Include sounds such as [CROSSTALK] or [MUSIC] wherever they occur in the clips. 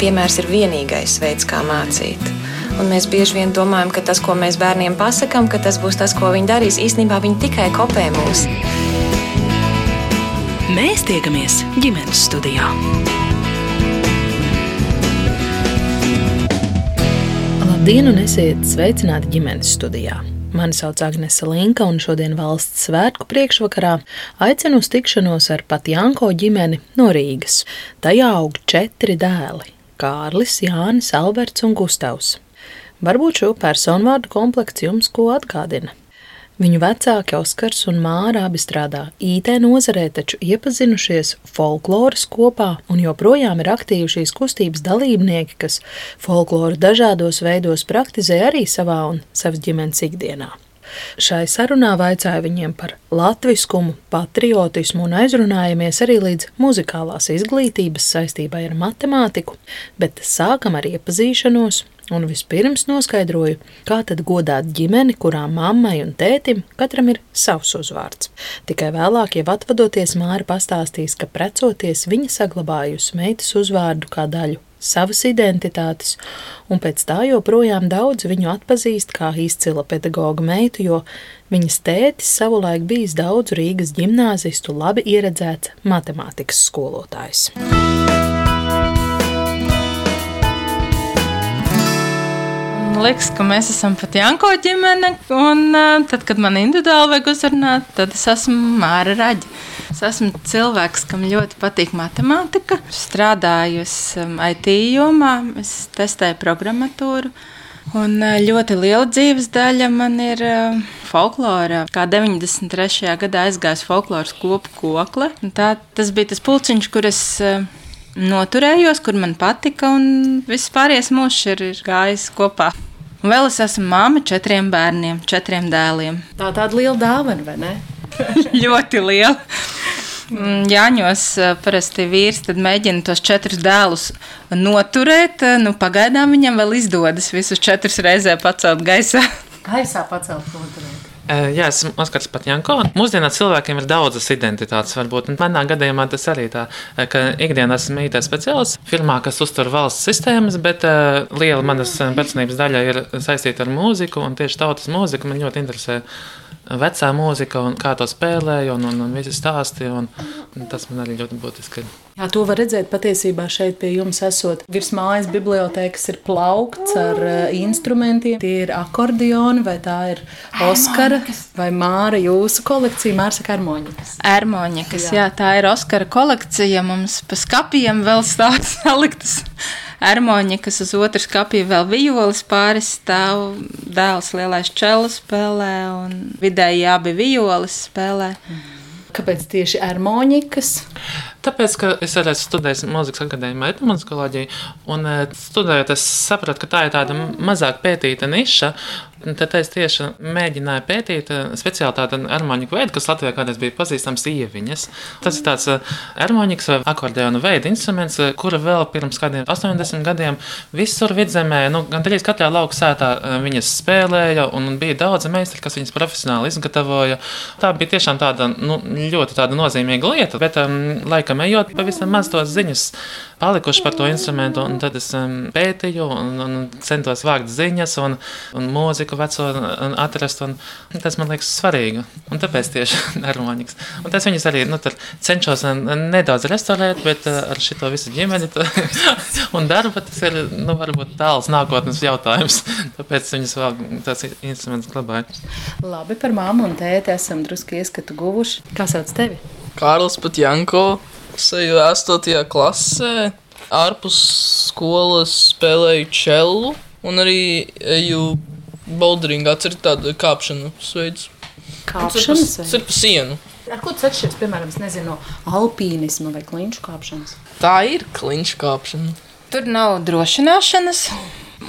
piemērs ir vienīgais veids, kā mācīt. Un mēs bieži vien domājam, ka tas, ko mēs bērniem pasakām, ka tas būs tas, ko viņi darīs. Īsnībā viņi tikai kopē mūs. Mēs tiekamies ģimenes studijā. Labdien, un esiet sveicināti ģimenes studijā! Mani sauc Agnese Linka, un šodien valsts svētku priekšvakarā aicinu uz tikšanos ar Patjanko ģimeni no Rīgas. Tajā aug četri dēli - Kārlis, Jānis, Alberts un Gustavs. Varbūt šo personu vārdu komplekts jums ko atgādina. Viņu vecāki Oskars un Māra abi strādā IT nozarē, taču iepazinušies folkloras kopā un joprojām ir aktīvi šīs kustības dalībnieki, kas folkloru dažādos veidos praktizē arī savā un savas ģimenes ikdienā. Šai sarunā vaicāja viņiem par latviskumu, patriotismu un aizrunājamies arī līdz muzikālās izglītības saistībai ar matemātiku, bet sākam ar iepazīšanos, Un vispirms noskaidroju, kā tad godāt ģimeni, kurā mammai un tētim katram ir savs uzvārds. Tikai vēlāk, jau atvadoties, Māra pastāstīs, ka precoties viņa saglabājusi meitas uzvārdu kā daļu savas identitātes, un pēc tā joprojām daudz viņu atpazīst kā izcila pedagoga meitu, jo viņas tētis savulaik bijis daudz Rīgas ģimnāzistu labi ieredzēts matemātikas skolotājs. liekas, ka mēs esam pat Janko ģimene. Un, uh, tad, kad man individuāli vajag uzrunāt, tad es esmu Māra Raģa. Es esmu cilvēks, kam ļoti patīk matemātika. Strādājusi um, IT jomā, es testēju programmatūru. Un ļoti liela dzīves daļa man ir uh, folklorā. Kā 93. gadā aizgājis folkloras kopu kokle. Tā, tas bija tas pulciņš, kur es uh, noturējos, kur man patika, un viss pārējais mūžs ir, ir gājis kopā. Un vēl es esmu māma četriem bērniem, četriem dēliem. Tā ir tāda liela dāvana, vai ne? [LAUGHS] ļoti liela. Mm, Jāņos parasti vīrs mēģina tos četrus dēlus noturēt. Nu, pagaidām viņam vēl izdodas visus četrus reizē pacelt gaisā. [LAUGHS] Gaisā pacelt noturēt. Jā, esmu Oskars Patjanko. Mūsdienās cilvēkiem ir daudzas identitātes, varbūt. Manā gadījumā tas arī tā, ka ikdienā esmu IT speciālists firmā, kas uztur valsts sistēmas, bet uh, liela manas personības daļa ir saistīta ar mūziku, un tieši tautas mūzika man ļoti interesē vecā mūzika un kā to spēlēja, un, un, un visi stāsti. Un, un tas man arī ļoti būtiski. Jā, to var redzēt patiesībā šeit pie jums esot. Virs mājas bibliotēkas ir plaukts ar uh, instrumentiem. Tie ir akordioni, vai tā ir Oskara vai Māra jūsu kolekcija, Māra saka armoņikas. Armoņikas, jā. jā, tā ir Oskara kolekcija. Mums pa skapiem vēl stāv [LAUGHS] saliktas armoņa, kas uz otras kapja vēl vijoles pāris stāv. Dēls lielais čels spēlē un vidēji abi vijoles spēlē. Kāpēc tieši armoņikas? Tāpēc, ka es arī studēju mūzikas akadēmijā, etnomuzikoloģiju, un eh, studējot, es sapratu, ka tā ir tāda mazāk pētīta niša, Tad es tieši mēģināju pētīt eh, speciāli tādu harmoniku veidu, kas Latvijā kādreiz bija pazīstams ieviņas. Tas ir tāds eh, vai akordeona veida instruments, eh, kura vēl pirms kādiem 80 gadiem visur vidzemē, nu, gandrīz katrā lauka sētā viņas spēlēja, un bija daudzi meistari, kas viņas profesionāli izgatavoja. Tā bija tiešām tāda nu, ļoti tāda nozīmīga lieta, bet um, laikam ejot, pavisam maz tos ziņas palikuši par to instrumentu, un tad es um, pētīju un, un centos vākt ziņas un, un mūziku veco atrast. Un, tas man liekas svarīgi. Un tāpēc tieši [LAUGHS] harmonikas. Un tas viņas arī nu, cenšos nedaudz restaurēt, bet uh, ar šo visu ģimeni [LAUGHS] un darbu tas ir nu, varbūt tāls nākotnes jautājums. [LAUGHS] Tāpēc viņas vēl tāds instruments glabāja. Labi, par māmu un tēti esam drusku ieskatu guvuši. Kā sauc tevi? Kārlis Patjanko, seju 8. klasē. Ārpus skolas spēlēju čelu un arī eju Boulderingā ir tāda kāpšanas veids. Kāpšanas veids? Tas ir pa sienu. Ar ko tas atšķiras, piemēram, nezinu, no alpīnisma vai klinšu kāpšanas? Tā ir klinšu kāpšana. Tur nav drošināšanas,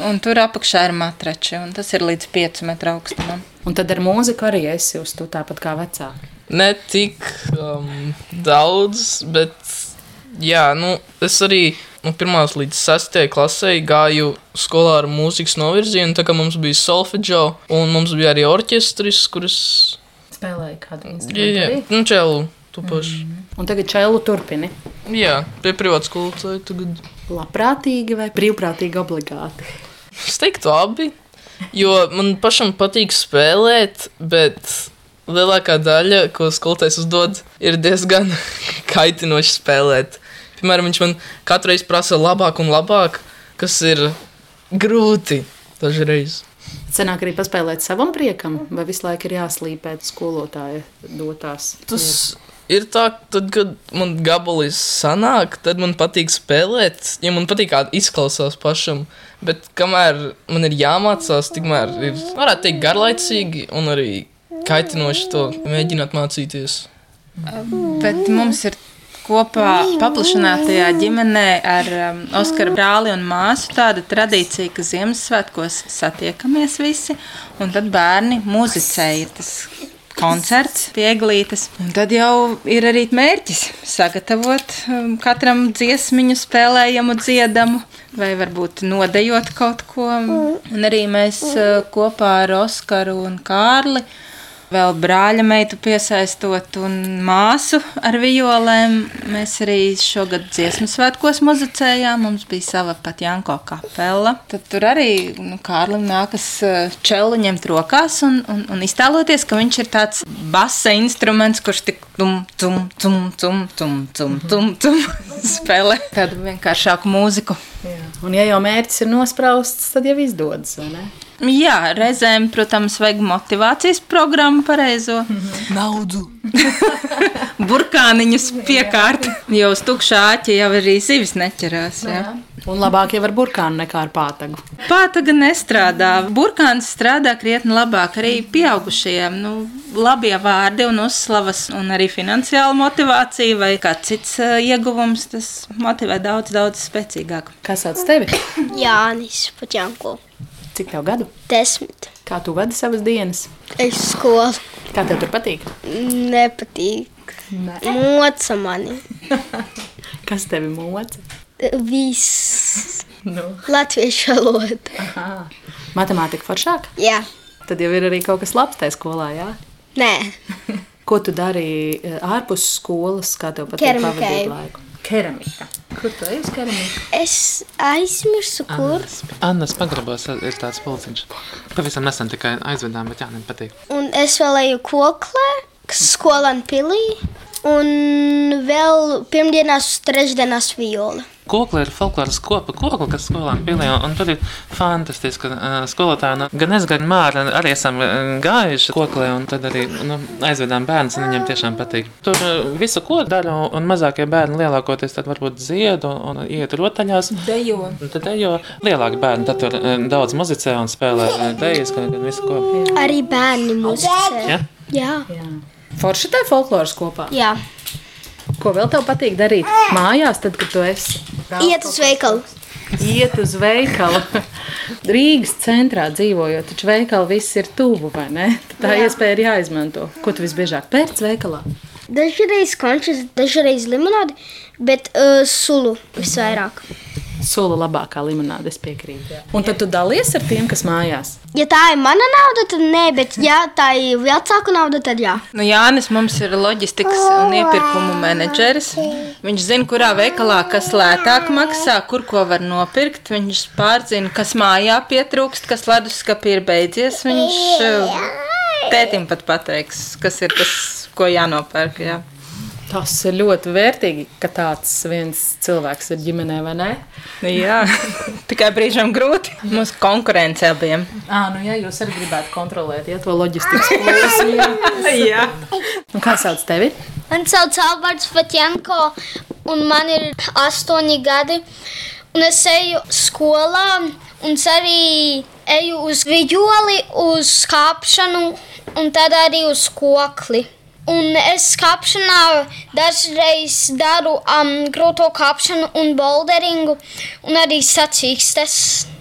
un tur apakšā ir matrači, un tas ir līdz 5 metru augstumam. Un tad ar mūziku arī esi uz to tāpat kā vecāki? Ne tik um, daudz, bet jā, nu, es arī no nu, 1 līdz 6 klasē gāju skolā ar mūzikas novirzienu, tā kā mums bija solfeģo, un mums bija arī orķestris, kuras spēlēja kādu instrumentu. Jā, jā. nu čelu. Mm. Un tagad čelu turpini? Jā, pie privātas skolotāja tagad. Labprātīgi vai brīvprātīgi obligāti? Es teiktu, abi. Jo man pašam patīk spēlēt, bet lielākā daļa, ko skolotājs uzdod, ir diezgan [LAUGHS] kaitinoši spēlēt. Piemēram, viņš man katru reizi prasa labāk un labāk, kas ir grūti dažreiz. Senāk arī paspēlēt savam priekam, vai visu laiku ir jāslīpē skolotāja dotās. Tas ir tā, tad, kad man gabalīs sanāk, tad man patīk spēlēt, ja man patīk, kā izklausās pašam. Bet kamēr man ir jāmācās, tikmēr ir, varētu teikt, garlaicīgi un arī kaitinoši to mēģināt mācīties. Bet mums ir kopā paplašinātajā ģimenē ar um, Oskaru brāli un māsu tāda tradīcija, ka Ziemassvētkos satiekamies visi, un tad bērni muzicē. Ir tas koncerts, pieglītas. Un tad jau ir arī mērķis sagatavot um, katram dziesmiņu, spēlējumu, dziedamu, vai varbūt nodejot kaut ko. Un arī mēs uh, kopā ar Oskaru un Kārli vēl brāļa meitu piesaistot un māsu ar violēm. Mēs arī šogad dziesmu svētkos muzicējām. Mums bija sava pat Janko kapela. Tad tur arī nu, Kārlim nākas čelu ņemt rokās un, un, un iztēloties, ka viņš ir tāds basa instruments, kurš tik tum, tum, tum, tum, tum, tum, tum, tum [LAUGHS] spēlē tādu vienkāršāku mūziku. Jā. Un, ja jau mērķis ir nosprausts, tad jau izdodas. Jā, reizēm, protams, vajag motivācijas programmu pareizo. Naudu. [LAUGHS] Burkāniņus piekārt, jo uz tukšā āķa jau arī zivis neķerās. Jā. Jā. Un labāk jau ar burkānu nekā ar pātagu. Pātaga nestrādā. Burkāns strādā krietni labāk arī pieaugušajiem. Nu, labie vārdi un uzslavas, un arī finansiāla motivācija vai kāds cits ieguvums, tas motivē daudz, daudz spēcīgāk. Kas sauc tevi? Jānis Paķanko. Cik tev gadu? Desmit. Kā tu vadi savas dienas? Es skolu. Kā tev tur patīk? Nepatīk. Nē. Moca mani. [LAUGHS] Kas tevi moca? Viss. Nu. Latviešu valoda. Matemātika foršāk? Jā. Tad jau ir arī kaut kas labs tajā skolā, jā? Nē. [LAUGHS] Ko tu darīji ārpus skolas, kā tev patīk pavadīt laiku? Keramika. Kur tu ej uz keramiku? Es aizmirsu, kur. Annas pagrabos ir tāds pulciņš. Pavisam nesen tikai aizvedām, bet jā, nepatīk. Un es vēl eju koklē, skolēnu pilī. Un vēl pirmdienās, trešdienās violi. Kokla ir folkloras kopa, kokla, kas skolām pilī, un tur ir fantastiski. Uh, skolotāji, nu, gan es, gan Māra arī esam gājuši koklē, un tad arī nu, aizvedām bērnus, un viņiem tiešām patīk. Tur visu ko dara, un mazākie bērni lielākoties tad varbūt zied un, un iet rotaļās. Dejo. Tad dejo lielāki bērni, tad tur daudz muzicē un spēlē dejas, gan, gan visu ko. Arī bērni muzicē. Ja? Jā. Jā. Forši tā folkloras kopā. Jā. Ko vēl tev patīk darīt mājās, tad, kad tu esi? Iet uz veikalu. Iet uz veikalu. [LAUGHS] Rīgas centrā dzīvojot, taču veikali viss ir tuvu, vai ne? Tā Jā. iespēja ir jāizmanto. Ko tu visbiežāk pērc veikalā? Dažreiz končus, dažreiz limonādi, bet uh, sulu visvairāk. Sula labākā limonāde, es piekrītu. Un tad tu dalies ar tiem, kas mājās. Ja tā ir mana nauda, tad nē, bet ja tā ir vecāka nauda, tad jā. Nu, Jānis mums ir loģistikas un iepirkumu menedžeris. Viņš zina, kurā veikalā kas lētāk maksā, kur ko var nopirkt. Viņš pārzina, kas mājā pietrūkst, kas leduskapī ir beidzies. Viņš eh, tētim pat pateiks, kas ir tas, ko jānopērk. Jā. Tas ir ļoti vērtīgi, ka tāds viens cilvēks ir ģimenē, vai ne? Jā, [LAUGHS] tikai brīžam grūti. Mums konkurence abiem. À, nu, ja jūs arī gribētu kontrolēt ja, to loģistikas [LAUGHS] plūsmu. Jā. Un kā sauc tevi? Man sauc Alberts Fatjanko, un man ir astoņi gadi. Un es eju skolā, un es arī eju uz violi, uz kāpšanu, un tad arī uz kokli. Un es kāpšanā dažreiz daru um, grūto kāpšanu un boulderingu, un arī sacīkstes.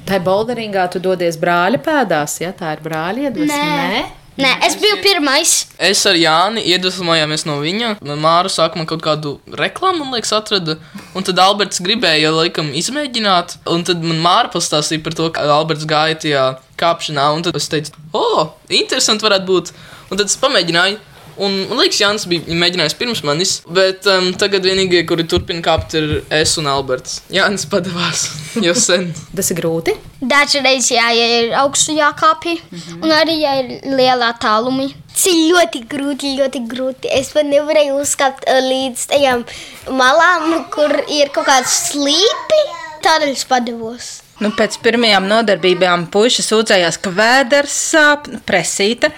Tā bolderingā tu dodies brāļa pēdās, ja tā ir brāļa iedvesma. Nē. Nē, es biju pirmais. Es ar Jāni iedvesmojāmies no viņa. Māra sākumā kaut kādu reklāmu, man liekas, atrada. Un tad Alberts gribēja, laikam, izmēģināt. Un tad man Māra pastāstīja par to, ka Alberts gāja tajā kāpšanā. Un tad es teicu, o, oh, interesanti varētu būt. Un tad es pamēģināju. Un, man liekas, Jānis bija mēģinājis pirms manis, bet um, tagad vienīgie, kuri turpina kāpt, ir es un Alberts. Jānis padavās [LAUGHS] jau sen. Tas ir grūti. Dažreiz jā, ja ir augstu jākāpj, mm -hmm. un arī ja ir lielā tālumā. Tas ir ļoti grūti, ļoti grūti. Es pat nevarēju uzkāpt uh, līdz tajām malām, kur ir kaut kāds slīpi. Tādēļ es padavos. Nu, pēc pirmajām nodarbībām puikas sūdzējās, ka vēders sāp, presīte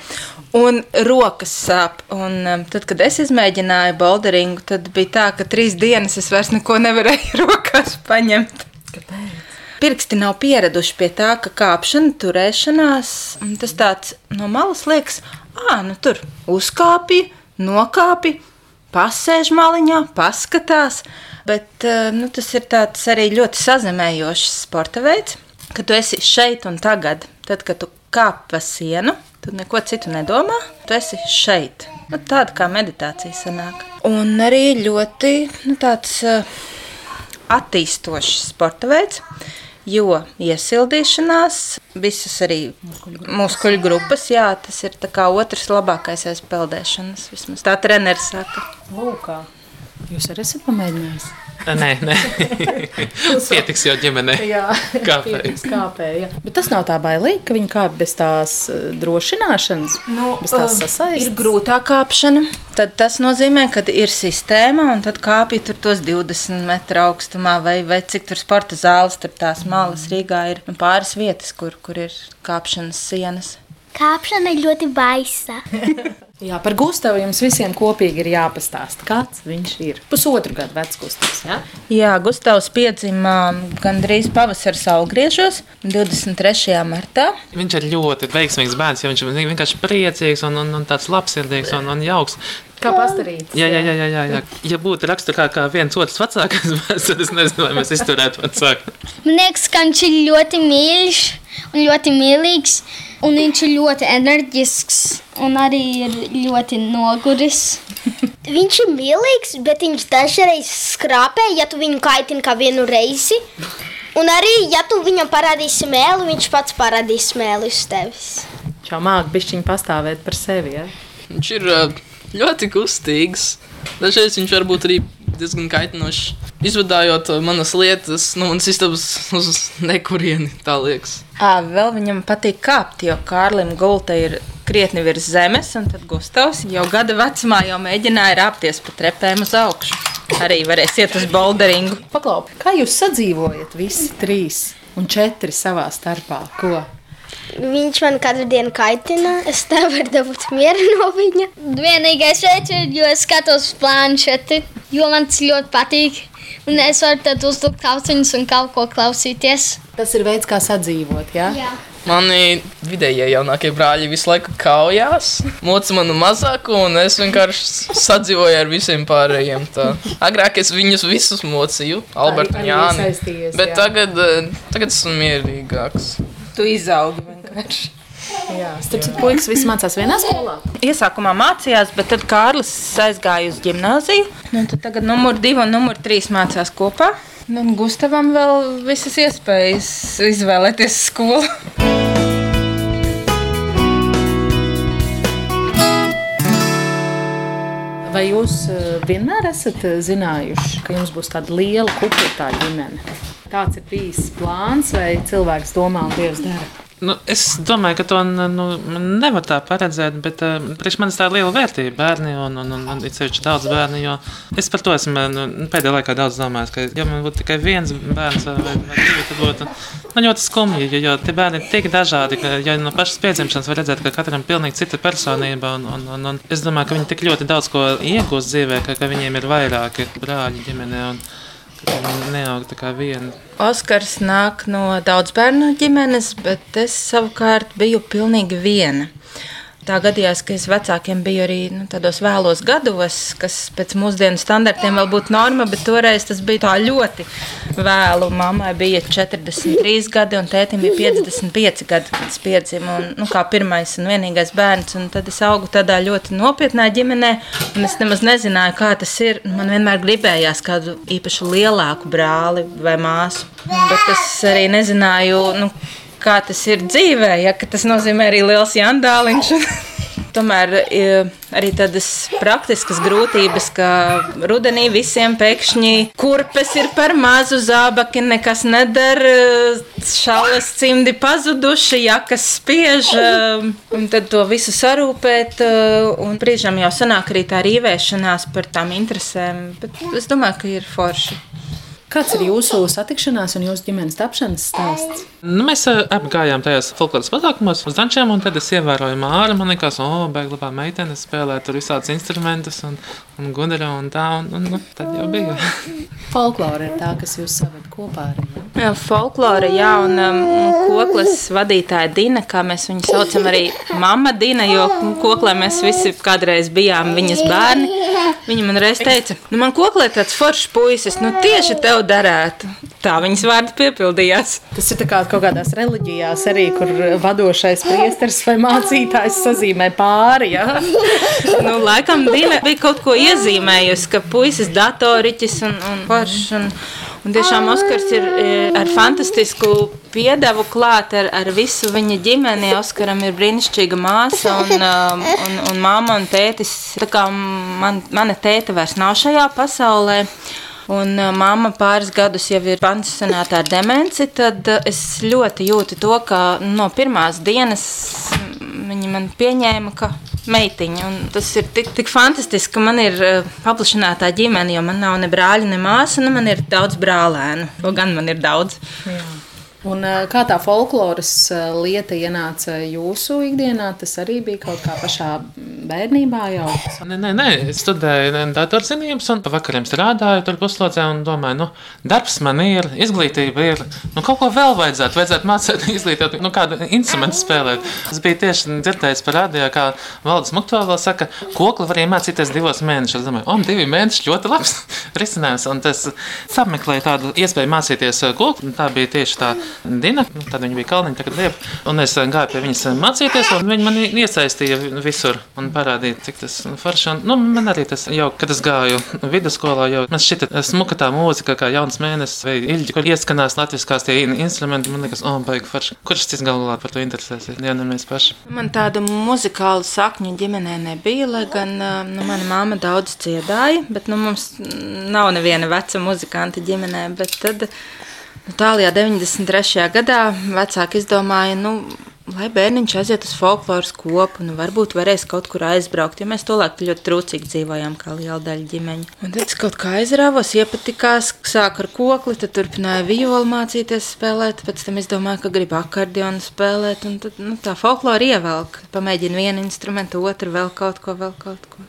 un rokas sāp. Un, um, tad, kad es izmēģināju boulderingu, tad bija tā, ka trīs dienas es vairs neko nevarēju [LAUGHS] rokās paņemt. Kāpēc? Pirksti nav pieraduši pie tā, ka kāpšana, turēšanās, tas tāds no malas liekas, ah, nu tur uzkāpja, nokāpja, pasēž maliņā, paskatās. Bet uh, nu, tas ir arī ļoti sazemējošs sporta veids, ka tu esi šeit un tagad. Tad, kad tu kāp pa sienu, tu neko citu nedomā, tu esi šeit. Nu, tāda kā meditācija sanāk. Un arī ļoti nu, tāds uh, attīstošs sporta veids. Jo iesildīšanās, visas arī muskuļu grupas, jā, tas ir otrs labākais aiz peldēšanas. Vismaz tā treneris saka. Lūkā. Jūs arī esat pamēģinājis? Nē, nē. [LAUGHS] [LAUGHS] pietiks jau ģimenē. Jā, [LAUGHS] kāpēc? kāpēja. Bet tas nav tā bailīgi, ka viņi kāp bez tās uh, drošināšanas, nu, bez tās sasaistes. Ir grūtāk kāpšana. Tad tas nozīmē, ka ir sistēma, un tad kāpj tur tos 20 metru augstumā, vai, vai cik tur sporta zāles, tur tās malas Rīgā ir nu, pāris vietas, kur, kur ir kāpšanas sienas. Kāpšana ir ļoti baisa. Jā, par Gustavu jums visiem kopīgi ir jāpastāsta, kāds viņš ir. Pusotru gadu vecs Gustavs. Ja? Jā, Gustavs piedzima gandrīz pavasara saulgriežos, 23. martā. Viņš ir ļoti veiksmīgs bērns, jo viņš ir vienkārši priecīgs un, un, un tāds labsirdīgs un, un jauks. Kā pastarīts. Jā, jā, jā, jā, jā, jā. Ja būtu raksturā kā viens otrs vecākais tad es nezinu, vai mēs izturētu vecāku. Man liekas, ka viņš ir ļoti mīļš un ļoti mīlīgs. Un viņš ir ļoti enerģisks un arī ir ļoti noguris. [LAUGHS] viņš ir mīlīgs, bet viņš dažreiz skrāpē, ja tu viņu kaitini kā vienu reizi. Un arī, ja tu viņam parādīsi mēlu, viņš pats parādīs mēlu uz tevis. Čau māk bišķiņ pastāvēt par sevi, ja? Viņš ir ļoti kustīgs. Dažreiz viņš var būt arī diezgan kaitinošs. Izvadājot manas lietas, no nu, manas istabas uz nekurieni, tā liekas. À, vēl viņam patīk kāpt, jo Kārlim gulta ir krietni virs zemes, un tad Gustavs jau gada vecumā jau mēģināja rāpties pa trepēm uz augšu. Arī varēs iet uz boulderingu. Paklauk, kā jūs sadzīvojat visi trīs un četri savā starpā? Ko? Viņš man katru dienu kaitina. Es nevaru dabūt mieru [LAUGHS] no viņa. Vienīgais veids ir, jo es skatos planšeti, jo man tas ļoti patīk. Un es varu tad uzlikt kauciņus un kaut ko klausīties. Tas ir veids, kā sadzīvot. Ja? Jā. Mani vidējie jaunākie brāļi visu laiku kaujās, moca manu mazāko, un es vienkārši sadzīvoju ar visiem pārējiem. Tā. Agrāk es viņus visus mocīju, Albertu un Jāni. Bet jā. tagad, eh, tagad esmu mierīgāks. Tu izaugi vienkārši. Jā, starp citu, puikas visi mācās vienā skolā. Iesākumā mācījās, bet tad Kārlis aizgāja uz gimnāziju. Nu, tad tagad numur divi un numur trīs mācās kopā. Nu, Gustavam vēl visas iespējas izvēlēties skolu. Vai jūs eh, vienmēr esat eh, zinājuši, ka jums būs tāda liela kupletā ģimene? Tāds ir bijis plāns, vai cilvēks domā un Dievs dara? Nu, es domāju, ka to nu, nevar tā paredzēt, bet uh, priekš manis tā ir liela vērtība bērni un, un, un, un it sevišķi daudz bērnu. Es par to esmu nu, pēdējā laikā daudz domājis, ka, ja man būtu tikai viens bērns vai, vai divi, tad būtu nu, ļoti skumji. Jo, jo tie bērni ir tik dažādi, ka ja no pašas piedzimšanas var redzēt, ka katram ir pilnīgi cita personība. Un, un, un, un es domāju, ka viņi tik ļoti daudz ko iegūst dzīvē, ka, ka viņiem ir vairāki brāļi ģimenē. Un, neaug tā kā viena. Oskars nāk no daudz bērnu ģimenes, bet es savukārt biju pilnīgi viena. Tā gadījās, ka es vecākiem biju arī nu, tādos vēlos gados, kas pēc mūsdienu standartiem vēl būtu norma, bet toreiz tas bija tā ļoti vēlu. Mammai bija 43 gadi, un tētim bija 55 gadi, kad es piedzimu. Un, nu, kā pirmais un vienīgais bērns, un tad es augu tādā ļoti nopietnā ģimenē, un es nemaz nezināju, kā tas ir. Man vienmēr gribējās kādu īpaši lielāku brāli vai māsu, bet es arī nezināju. Nu, kā tas ir dzīvē, ja tas nozīmē arī liels jandāliņš. [LAUGHS] tomēr arī tādas praktiskas grūtības, ka rudenī visiem pēkšņi kurpes ir par mazu, zābaki nekas nedara, šalas cimdi pazuduši, jakas spiež, un tad to visu sarūpēt, un brīžam jau sanāk arī tā rīvēšanās par tām interesēm, bet es domāju, ka ir forši. Kāds ir jūsu satikšanās un jūsu ģimenes tapšanas stāsts? Nu, mēs uh, apgājām tajos folkloras pasākumos uz dančiem, un tad es ievēroju māru. Man liekas, o, oh, beigas labā meitene spēlē tur visādus instrumentus un, un gudra un tā, un, un nu, tad jau bija. [LAUGHS] folklora ir tā, kas jūs savat kopā ar viņu. Jā, folklora, jā, un um, koklas vadītāja Dina, kā mēs viņu saucam arī mama Dina, jo koklē mēs visi kādreiz bijām viņas bērni. Viņa man reiz teica, nu man koklē tāds foršs puisis, nu tieši tev derētu. Tā viņas vārds piepildījās. Tas ir kā kaut kādās reliģijās arī, kur vadošais priesteris vai mācītājs sazīmē pāri. Ja? nu, laikam Dina bija kaut ko iezīmējusi, ka puisis datoriķis un, un foršs. Un, Un tiešām Oskars ir ar fantastisku piedevu klāt ar, ar visu viņa ģimeni. Oskaram ir brīnišķīga māsa un, [LAUGHS] um, un, un mamma un tētis. Tā kā man, mana tēta vairs nav šajā pasaulē. Un uh, mamma pāris gadus jau ir pansionēta ar demenci, tad uh, es ļoti jūtu to, ka no pirmās dienas viņi man pieņēma, ka meitiņa. Un tas ir tik, tik fantastiski, ka man ir uh, paplašināta ģimene, jo man nav ne brāļa, ne māsa, un man ir daudz brālēnu. Gan man ir daudz. Jā. Un, kā tā folkloras lieta ienāca jūsu ikdienā, tas arī bija kaut kā pašā bērnībā jau? Nē, nē, nē. es studēju datorzinības un vakariem strādāju tur puslodzē un domāju, nu, darbs man ir, izglītība ir, nu, kaut ko vēl vajadzētu, vajadzētu mācīt [LAUGHS] izglītīt, nu, kādu instrumentu spēlēt. Es biju tieši dzirdējis par radio, kā Valdis Muktovā saka, kokli var iemācīties divos mēnešos. Es domāju, un divi mēneši ļoti labs [LAUGHS] risinājums. Un tas apmeklēja tādu iespēju mācīties kokli. Tā bija tieši tā Dina, nu, tad viņa bija Kalniņa, tagad Liepa. Un es eh, gāju pie viņas eh, mācīties, un viņa man iesaistīja visur un parādīja, cik tas nu, forši. Un, nu, man arī tas jau, kad es gāju vidusskolā, jau man šķita eh, smuka tā mūzika, kā jauns mēnesis vai ilģi, kur ieskanās latviskās tie instrumenti. Man liekas, oh, baigi forši. Kurš cits galu galā par to interesēsies? Jā, ne mēs paši. Man tāda muzikāla sakņu ģimenē nebija, lai gan nu, mana māma daudz dziedāja, bet nu, mums nav neviena veca muzikanta ģimenē. Bet tad Tālajā 93. gadā vecāki izdomāja, nu, lai bērniņš aiziet uz folkloras kopu, nu, varbūt varēs kaut kur aizbraukt. Jo mēs to laiku ļoti trūcīgi dzīvojām, kā liela daļa ģimeņa. Un tad es kaut kā aizrāvos, iepatikās, sāku ar kokli, tad turpināju violi mācīties spēlēt. Pēc tam es domāju, ka gribu akordionu spēlēt. Un tad nu, tā folklora ievelk. Pamēģinu vienu instrumentu, otru, vēl kaut ko, vēl kaut ko.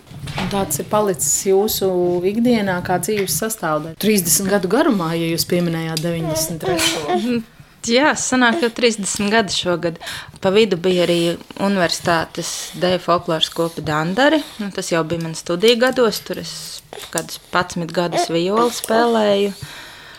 Tāds ir palicis jūsu ikdienā, kā dzīves sastāvdaļa. 30 gadu garumā, ja jūs pieminējāt 93. [LAUGHS] Jā, sanāk jau 30 gadi šogad. Pa vidu bija arī universitātes deju folkloras kopa Dandari. Nu, tas jau bija man studiju gados, tur es kādus 11 gadus violi spēlēju.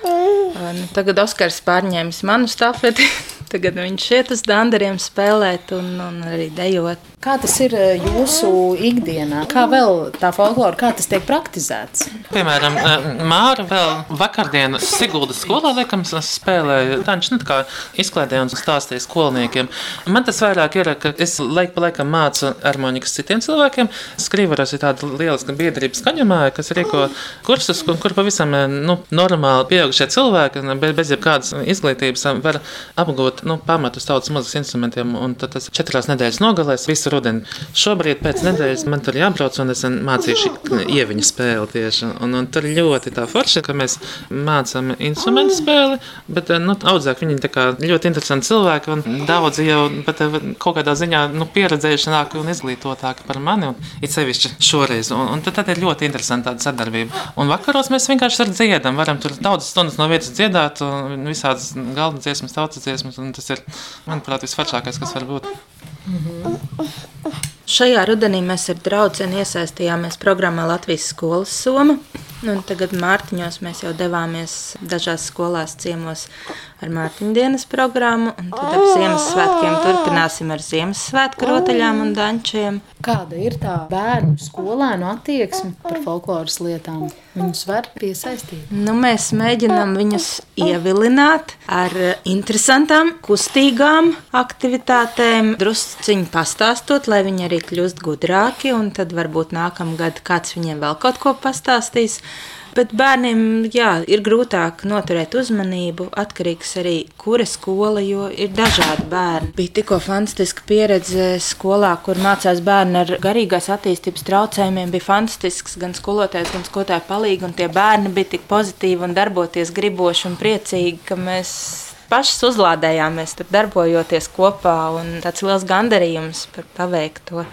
Nu, tagad Oskars pārņēmis manu stafeti. [LAUGHS] Tagad viņš iet uz dandariem spēlēt un, un arī dejot. Kā tas ir eh, jūsu ikdienā? Kā vēl tā folklora, kā tas tiek praktizēts? Piemēram, eh, Māra vēl vakardien Siguldas skolā liekam spēlēja tanču, nu, kā izklaidēja un stāstīja skolniekiem. Man tas vairāk ir, ka es laik pa laikam mācu harmonikas citiem cilvēkiem. Skrīvaros ir tāda lieliska biedrība skaņamāja, kas rīko kursus, kur, kur pavisam eh, nu, normāli pieaugušie cilvēki bez jebkādas izglītības var apgūt nu, pamatus tautas muzikas instrumentiem. Tad tas četrās nedēļas nogalēs visu rudeni. Šobrīd pēc nedēļas man tur jābrauc, un es mācīšu ieviņu spēli tieši. Un, un tur ļoti tā forši, ka mēs mācām instrumentu spēli, bet nu, audzāk viņi ir ļoti interesanti cilvēki, un daudzi jau pat, eh, kaut kādā ziņā nu, pieredzējušāki un izglītotāki par mani, un it sevišķi šoreiz. Un, un tad, tad ir ļoti interesanti tāda sadarbība. Un vakaros mēs vienkārši ar dziedam, varam tur daudzas stundas no vietas dziedāt, un visādas galda dziesmas, tautas dziesmas, un tas ir, manuprāt, visforšākais, kas var būt. -hmm. Šajā rudenī mēs ar draugu iesaistījāmies programmā Latvijas skolas soma. Nu, tagad Mārtiņos mēs jau devāmies dažās skolās ciemos ar Mārtiņu dienas programmu. Tad ap Ziemassvētkiem turpināsim ar Ziemassvētku rotaļām un dančiem. Kāda ir tā bērnu skolēnu attieksme par folkloras lietām? Viņus var piesaistīt. Nu, mēs mēģinām viņus ievilināt ar interesantām, kustīgām aktivitātēm, drusciņi pastāstot, lai viņi arī kļūst gudrāki, un tad varbūt nākamgad kāds viņiem vēl kaut ko pastāstīs. Bet bērniem jā, ir grūtāk noturēt uzmanību, atkarīgs arī kura skola, jo ir dažādi bērni. Bija tikko fantastiska pieredze skolā, kur mācās bērni ar garīgās attīstības traucējumiem. Bija fantastisks gan skolotājs, gan skolotāja palīgi, un tie bērni bija tik pozitīvi un darboties griboši un priecīgi, ka mēs pašas uzlādējāmies darbojoties kopā, un tāds liels gandarījums par paveikto.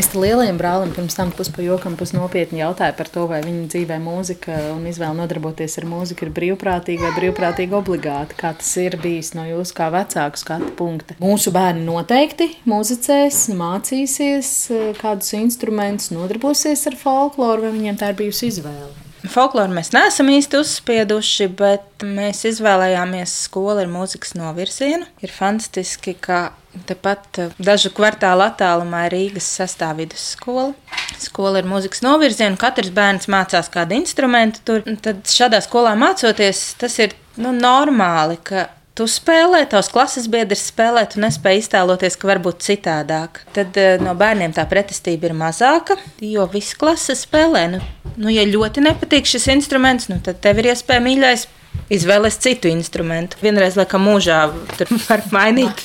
Es lielajam brālim pirms tam puspajokam, pusnopietni jautāju par to, vai viņa dzīvē mūzika un izvēle nodarboties ar mūziku ir brīvprātīga vai brīvprātīga obligāti. Kā tas ir bijis no jūsu kā vecāku skatu punkta? Mūsu bērni noteikti muzicēs, mācīsies kādus instrumentus, nodarbosies ar folkloru, vai viņiem tā ir bijusi izvēle. Folkloru mēs neesam īsti uzspieduši, bet mēs izvēlējāmies skolu ar mūzikas novirzienu. Ir fantastiski, ka Tepat eh, dažu kvartālu attālumā ir Rīgas sastāvvidus skola. Skola ir mūzikas novirziena, katrs bērns mācās kādu instrumentu. Tur. Tad šādā skolā mācoties, tas ir nu, normāli, ka tu spēlē, tavs klases biedrs spēlē, tu nespēji iztēloties, ka var būt citādāk. Tad eh, no bērniem tā pretestība ir mazāka, jo visi klases spēlē. Nu, nu, ja ļoti nepatīk šis instruments, nu, tad tev ir iespēja mīļais izvēlēs citu instrumentu. Vienreiz, laikam, mūžā tur [LAUGHS] var mainīt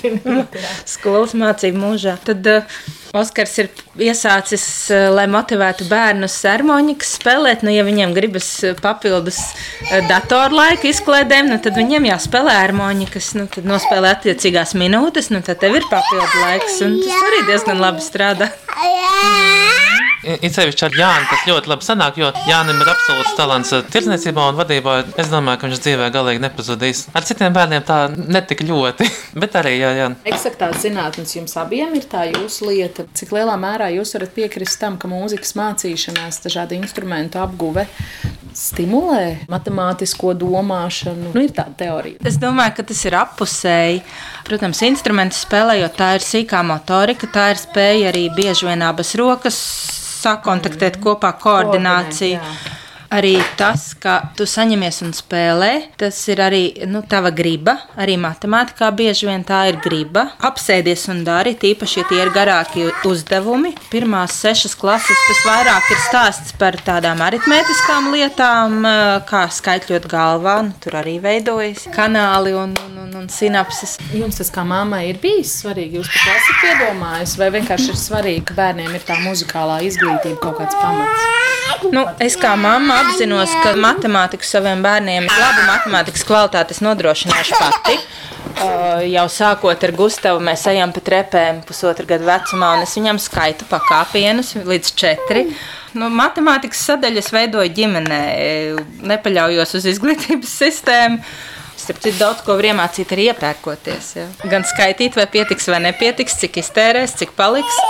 skolas mācību mūžā. Tad uh, Oskars ir iesācis, uh, lai motivētu bērnus harmonikas spēlēt. Nu, ja viņiem gribas uh, papildus uh, datorlaika izklaidēm, nu, tad viņiem jāspēlē harmonikas. Nu, tad nospēlē attiecīgās minūtes, nu, tad tev ir papildu laiks. Un tas arī diezgan labi strādā. It sevišķi ar Jānu tas ļoti labi sanāk, jo Jānim ir absolūts talants eh, tirdzniecībā un vadībā. Es domāju, ka viņš dzīvē galīgi nepazudīs. Ar citiem bērniem tā netik ļoti, [LAUGHS] bet arī jā, jā. Eksaktās zinātnes jums abiem ir tā jūsu lieta. Cik lielā mērā jūs varat piekrist tam, ka mūzikas mācīšanās, dažādu instrumentu apguve stimulē matemātisko domāšanu? Nu, ir tāda teorija. Es domāju, ka tas ir apusēji. Protams, instruments spēlējot, tā ir sīkā motorika, tā ir spēja arī bieži vien abas rokas sakontaktēt kopā koordināciju. Koordinēt, Arī tas, ka tu saņemies un spēlē, tas ir arī nu, tava griba. Arī matemātikā bieži vien tā ir griba. Apsēdies un dari, tīpaši, ja tie ir garāki uzdevumi. Pirmās sešas klases tas vairāk ir stāsts par tādām aritmētiskām lietām, kā skaitļot galvā. Nu, tur arī veidojas kanāli un, un, un, un sinapses. Jums tas kā mammai ir bijis svarīgi. Jūs pat esat iedomājis, vai vienkārši ir svarīgi, ka bērniem ir tā muzikālā izglītība kaut kāds pamats? Nu, es kā mamma apzinos, ka matemātiku saviem bērniem, labu matemātikas kvalitāti nodrošināšu pati. Uh, jau sākot ar Gustavu, mēs ejam pa trepēm pusotru gadu vecumā, un es viņam skaitu pa kāpienus līdz četri. Nu, matemātikas sadaļas veidoju ģimenē, nepaļaujos uz izglītības sistēmu. Starp citu, daudz ko var iemācīt arī iepērkoties. Ja. Gan skaitīt, vai pietiks vai nepietiks, cik iztērēs, cik paliks.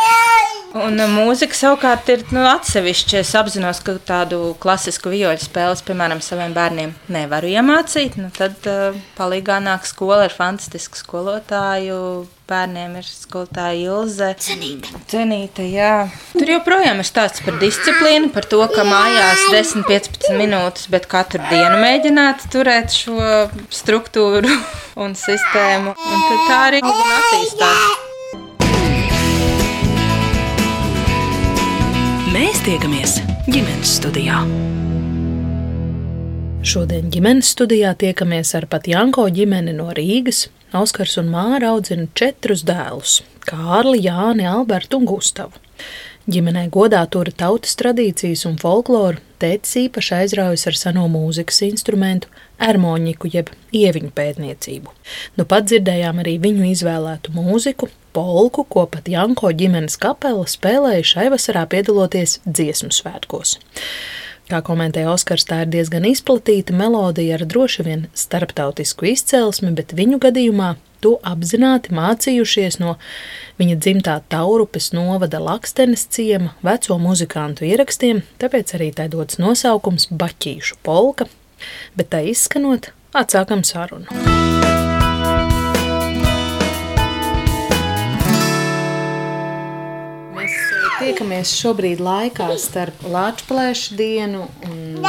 Un uh, mūzika savukārt ir nu, atsevišķa. Es apzinos, ka tādu klasisku vijoļu spēles, piemēram, saviem bērniem nevaru iemācīt. Nu, tad uh, palīgā nāk skola ar fantastisku skolotāju. Bērniem ir skolotāja Ilze. Cenīte. Cenīte, jā. Tur joprojām ir stāsts par disciplīnu, par to, ka mājās 10-15 minūtes, bet katru dienu mēģināt turēt šo struktūru [LAUGHS] un sistēmu. Un tā arī attīstās. Tiekamies ģimenes studijā. Šodien ģimenes studijā tiekamies ar Patjanko ģimeni no Rīgas. Oskars un Māra audzina četrus dēlus - Kārli, Jāni, Albertu un Gustavu. Ģimenē godā tura tautas tradīcijas un folkloru, tētis īpaši aizraujas ar seno mūzikas instrumentu, ermoņiku jeb ieviņu pētniecību. Nu pat dzirdējām arī viņu izvēlētu mūziku, polku, ko pat Janko ģimenes kapela spēlēja šai vasarā piedaloties dziesmu svētkos. Kā komentēja Oskars, tā ir diezgan izplatīta melodija ar droši vien starptautisku izcelsmi, bet viņu gadījumā to apzināti mācījušies no viņa dzimtā Taurupes novada Lakstenes ciema veco muzikantu ierakstiem, tāpēc arī tai dots nosaukums Baķīšu polka, bet tā izskanot, atsākam sarunu. Tiekamies šobrīd laikā starp Latvijas dienu un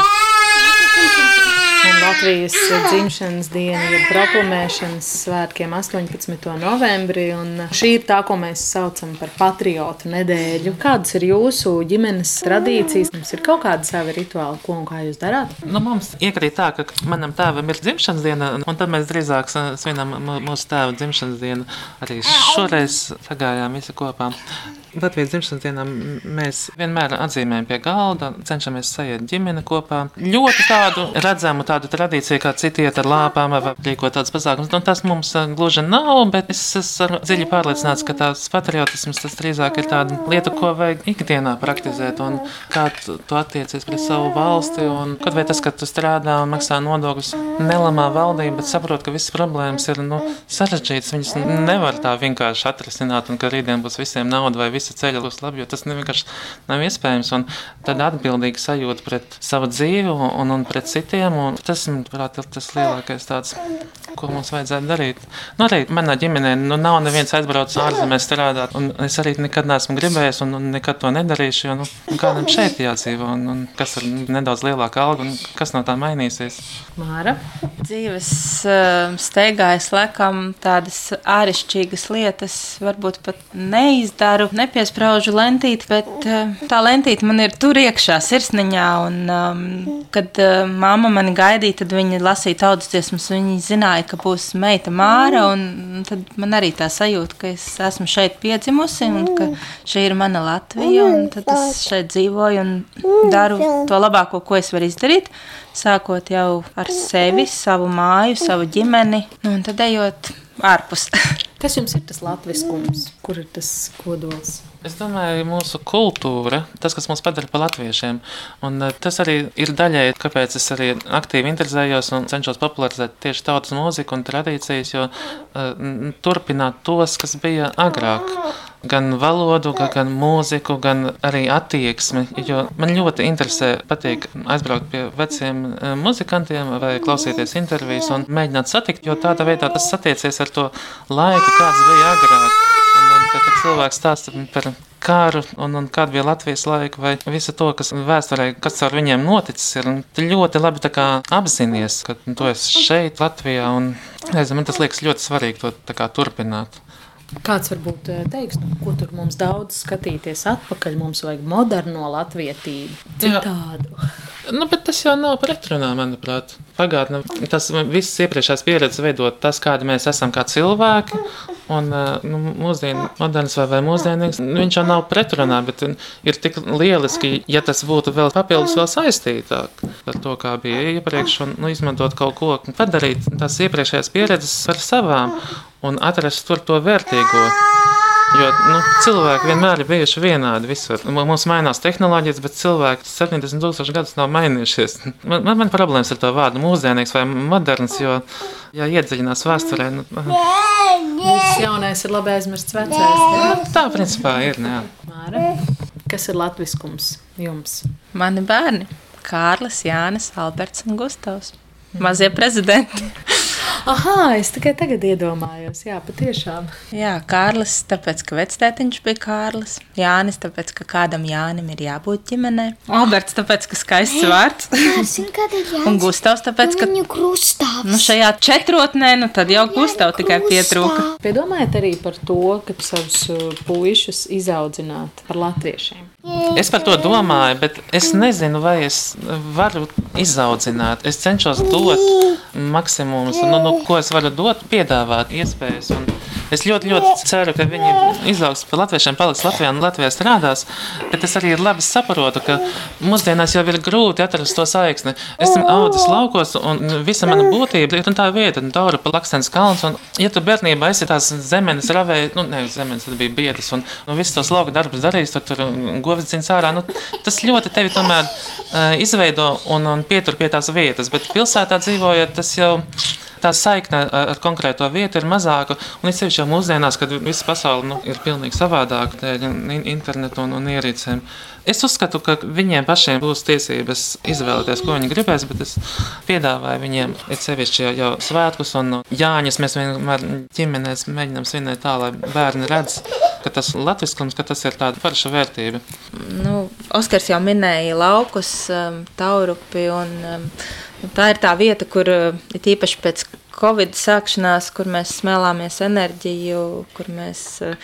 un Latvijas dzimšanas dienu, jeb proklamēšanas svētkiem 18. novembrī. Šī ir tā, ko mēs saucam par patriotu nedēļu. Kādas ir jūsu ģimenes tradīcijas? Mums ir kaut kāda sava rituāla, ko un kā jūs darāt? Nu, mums iekrīt tā, ka manam tēvam ir dzimšanas diena, un tad mēs drīzāk svinam mūsu tēva dzimšanas dienu. Arī šoreiz pagājām visi kopā. Latvijas dzimšanas dienā mēs vienmēr atzīmējam pie galda, cenšamies sajiet ģimene kopā. Ļoti tādu redzamu tādu tradīciju, kā citi iet ar lāpām vai rīkot tādas pasākumus. Nu, tas mums uh, gluži nav, bet es esmu dziļi pārliecināts, ka tās patriotisms tas drīzāk ir tāda lieta, ko vajag ikdienā praktizēt un kā tu, tu attiecies pret savu valsti. Un, kad vai tas, ka tu strādā un maksā nodokļus, nelamā valdība, bet saprot, ka visas problēmas ir nu, sarežģītas. Viņas nevar tā vienkārši atrisināt un ka rītdien būs visiem nauda vai visi ceļi būs labi, jo tas vienkārši nav iespējams. Un tad atbildīgi sajūta pret savu dzīvi un, un pret citiem. Un tas, manuprāt, ir tas lielākais tāds, ko mums vajadzētu darīt. Nu, arī manā ģimenē nu, nav neviens aizbraucis ārzemēs strādāt, un es arī nekad neesmu gribējis un, un nekad to nedarīšu, jo nu, kādam šeit jādzīvo, un, un kas ir nedaudz lielāka alga, un kas no tā mainīsies. Māra? Dzīves uh, steigā es laikam tādas āršķirīgas lietas varbūt pat neizdaru, nepiespraužu lentīti, bet uh, tā lentīte man ir tur iekšā sirsniņā, un um, kad uh, mamma mani gaidīja, tad viņa lasīja tautas dziesmas, viņa zināja, ka būs meita Māra, un tad man arī tā sajūta, ka es esmu šeit piedzimusi, un ka šī ir mana Latvija, un tad es šeit dzīvoju un daru to labāko, ko es varu izdarīt, sākot jau ar sevi, savu māju, savu ģimeni, nu, un tad ejot ārpus. [LAUGHS] Kas jums ir tas latviskums? Kur ir tas kodols? Es domāju, mūsu kultūra, tas, kas mūs padara par latviešiem, un eh, tas arī ir daļai, kāpēc es arī aktīvi interesējos un cenšos popularizēt tieši tautas mūziku un tradīcijas, jo uh, turpināt tos, kas bija agrāk. Gan valodu, gan mūziku, gan arī attieksmi. Jo man ļoti interesē, patīk aizbraukt pie veciem uh, muzikantiem vai klausīties intervijas un mēģināt satikt, jo tādā veidā tas satiecies ar to laiku, kāds bija agrāk. Un, un, kad cilvēks stāsta par kāru un, un kāda bija Latvijas laika vai visu to, kas vēsturē, kas ar viņiem noticis, ir ļoti labi apzināties, ka tu esi šeit, Latvijā, un nezinu, man tas liekas ļoti svarīgi to kā, turpināt. Kāds varbūt teiks, nu, ko tur mums daudz skatīties atpakaļ, mums vajag moderno latvietību, citādu. Jā. Nu, bet tas jau nav pretrunā, manuprāt. Pagātnē tas viss iepriekšējās pieredzes veidot tas, kādi mēs esam kā cilvēki. Un nu, mūsdienu moderns vai, vai mūsdienīgs, nu, viņš jau nav pretrunā, bet ir tik lieliski, ja tas būtu vēl papildus vēl saistītāk ar to, kā bija iepriekš, un nu, izmantot kaut ko, padarīt tās iepriekšējās pieredzes par savām un atrast tur to vērtīgo. Jo nu, cilvēki vienmēr ir bijuši vienādi visur. Mums mainās tehnoloģijas, bet cilvēki 70,000 gadus nav mainījušies. Man, man, man problēmas ar to vārdu mūsdienīgs vai moderns, jo, ja iedziļinās vēsturē, nu, viss jaunais ir labi aizmirsts vecais. Jā. Tā principā ir. Jā. Māra, kas ir latviskums jums? Mani bērni - Kārlis, Jānis, Alberts un Gustavs. Mazie prezidenti. Ah, es tikai tagad iedomājos, jā, patiešām. Jā, Kārlis, tāpēc, ka vectētiņš bija Kārlis. Jānis, tāpēc, ka kādam Jānim ir jābūt ģimenē. Alberts, tāpēc, ka skaists vārds. [LAUGHS] Un Gustavs, tāpēc, ka viņu krustāvs. Nu, šajā četrotnē, nu tad jau Gustav tikai pietrūka. Piedomājiet arī par to, ka savus uh, puišus izaudzināt par latviešiem. Es par to domāju, bet es nezinu, vai es varu izaudzināt. Es cenšos dot maksimumus, nu, nu, ko es varu dot, piedāvāt iespējas. Un es ļoti, ļoti ceru, ka viņi izaugs par latviešiem, paliks Latvijā un Latvijā strādās. Bet es arī labi saprotu, ka mūsdienās jau ir grūti atrast to saikni. Es esmu audzis laukos, un visa mana būtība ir tā vieta, un Daura pa Lakstens kalns. Un, ja tu bērnībā esi tās zemenes ravēji, nu, nevis zemenes, tad bija biedas, un, un visus tos lauku darbus darījis, tad tur govis dzins ārā. Nu, tas ļoti tevi tomēr uh, izveido un, un pietur pie tās vietas, bet pilsētā dzīvojot, tas jau tā saikne ar, ar konkrēto vietu ir mazāka. Un it sevišķi jau mūsdienās, kad visa pasaule nu, ir pilnīgi savādāka dēļ internetu un, un ierīcēm. Es uzskatu, ka viņiem pašiem būs tiesības izvēlēties, ko viņi gribēs, bet es piedāvāju viņiem, it sevišķi jau svētkus un Jāņus. Mēs vienmēr ģimenēs mēģinām svinēt tā, lai bērni redz, ka tas latviskums, ka tas ir tāda forša vērtība. Nu, Oskars jau minēja laukus, um, taurupi un um, tā ir tā vieta, kur ir īpaši pēc Covid sākšanās, kur mēs smēlāmies enerģiju, kur mēs uh,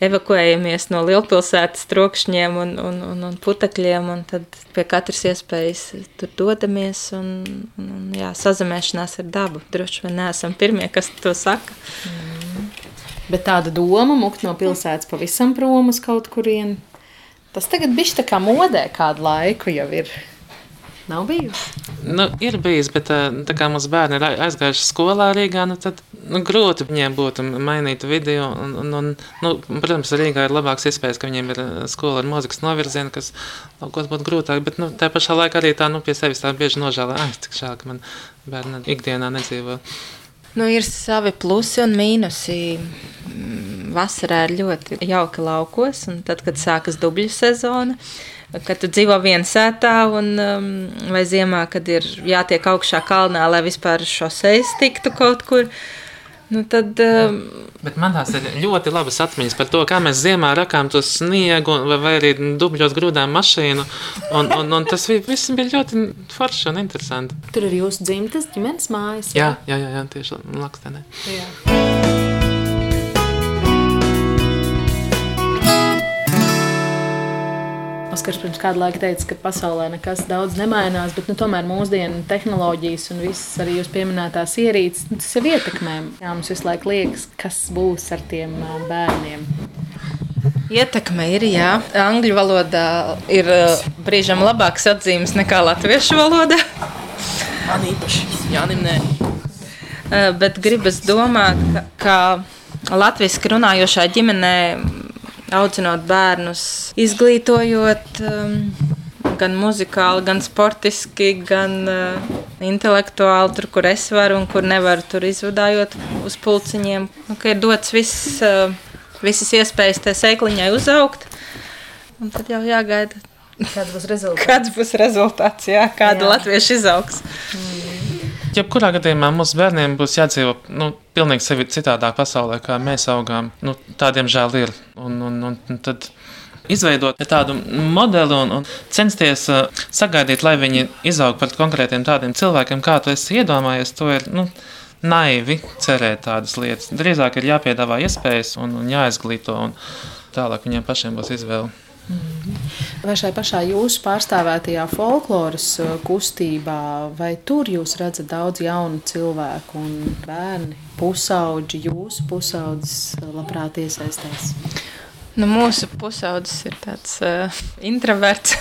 evakuējamies no lielpilsētas trokšņiem un, un, un, un putekļiem, un tad pie katras iespējas tur dodamies un, un, un jā, sazemēšanās ar dabu. Droši vien neesam pirmie, kas to saka. Mm. Bet tāda doma, mukt no pilsētas pavisam prom uz kaut kurieni, tas tagad bišķi tā kā modē kādu laiku jau ir. Nav bijusi. Nu, ir bijis, bet tā kā mums bērni ir aizgājuši skolā Rīgā, nu, tad nu, grūti viņiem būtu mainīt video. Un, un, un, nu, protams, Rīgā ir labāks iespējas, ka viņiem ir skola ar mūzikas novirzienu, kas laukos būtu grūtāk. Bet nu, tā pašā laikā arī tā nu, pie sevis tā bieži nožēlē, ah, cik žēl, ka man bērni ikdienā nedzīvo. Nu, ir savi plusi un mīnusi. Vasarā ir ļoti jauka laukos, un tad, kad sākas dubļu sezona, kad tu dzīvo viensētā, un, um, vai ziemā, kad ir jātiek augšā kalnā, lai vispār šo sejas tiktu kaut kur. Nu, tad, um, Bet man tās ir ļoti labas atmiņas par to, kā mēs ziemā rakām to sniegu, vai, vai arī dubļos grūdām mašīnu. Un, un, un tas viss bija ļoti forši un interesanti. Tur ir jūsu dzimtas ģimenes mājas. Jā, jā, jā, jā tieši Lakstenē. Jā. Oskars pirms kāda laika teica, ka pasaulē nekas daudz nemainās, bet nu, tomēr mūsdienu tehnoloģijas un visas arī jūs pieminētās ierīces, nu, tas jau ietekmē. Jā, mums visu laiku liekas, kas būs ar tiem bērniem. Ietekme ir, jā. Angļu valodā ir brīžam labāks atzīmes nekā latviešu valodā. Man īpaši, Jānim, nē. Bet gribas domāt, ka, ka latviešu runājošā ģimenē audzinot bērnus, izglītojot um, gan muzikāli, gan sportiski, gan uh, intelektuāli, tur, kur es varu un kur nevaru, tur izvadājot uz pulciņiem. Nu, ir dots viss, uh, visas iespējas tajā sēkliņai uzaugt, un tad jau jāgaida. Kāds būs rezultāts? Kāds būs rezultāts, jā, kāda jā. latviešu izaugs. Mm. Jebkurā gadījumā mūsu bērniem būs jādzīvo nu, pilnīgi sevi citādāk pasaulē, kā mēs augām. Nu, tādiem žēl ir. Un, un, un tad izveidot tādu modeli un, un censties uh, sagaidīt, lai viņi izaug par konkrētiem tādiem cilvēkiem, kā tu esi iedomājies, to ir. Nu, Naivi cerēt tādas lietas. Drīzāk ir jāpiedāvā iespējas un, un jāizglīto, un tālāk viņiem pašiem būs izvēle. Vai šai pašā jūsu pārstāvētajā folkloras uh, kustībā, vai tur jūs redzat daudz jaunu cilvēku un bērni, pusauģi, jūsu pusaudzes uh, labprāt iesaistās? Nu, mūsu pusaudzes ir tāds uh, introverts.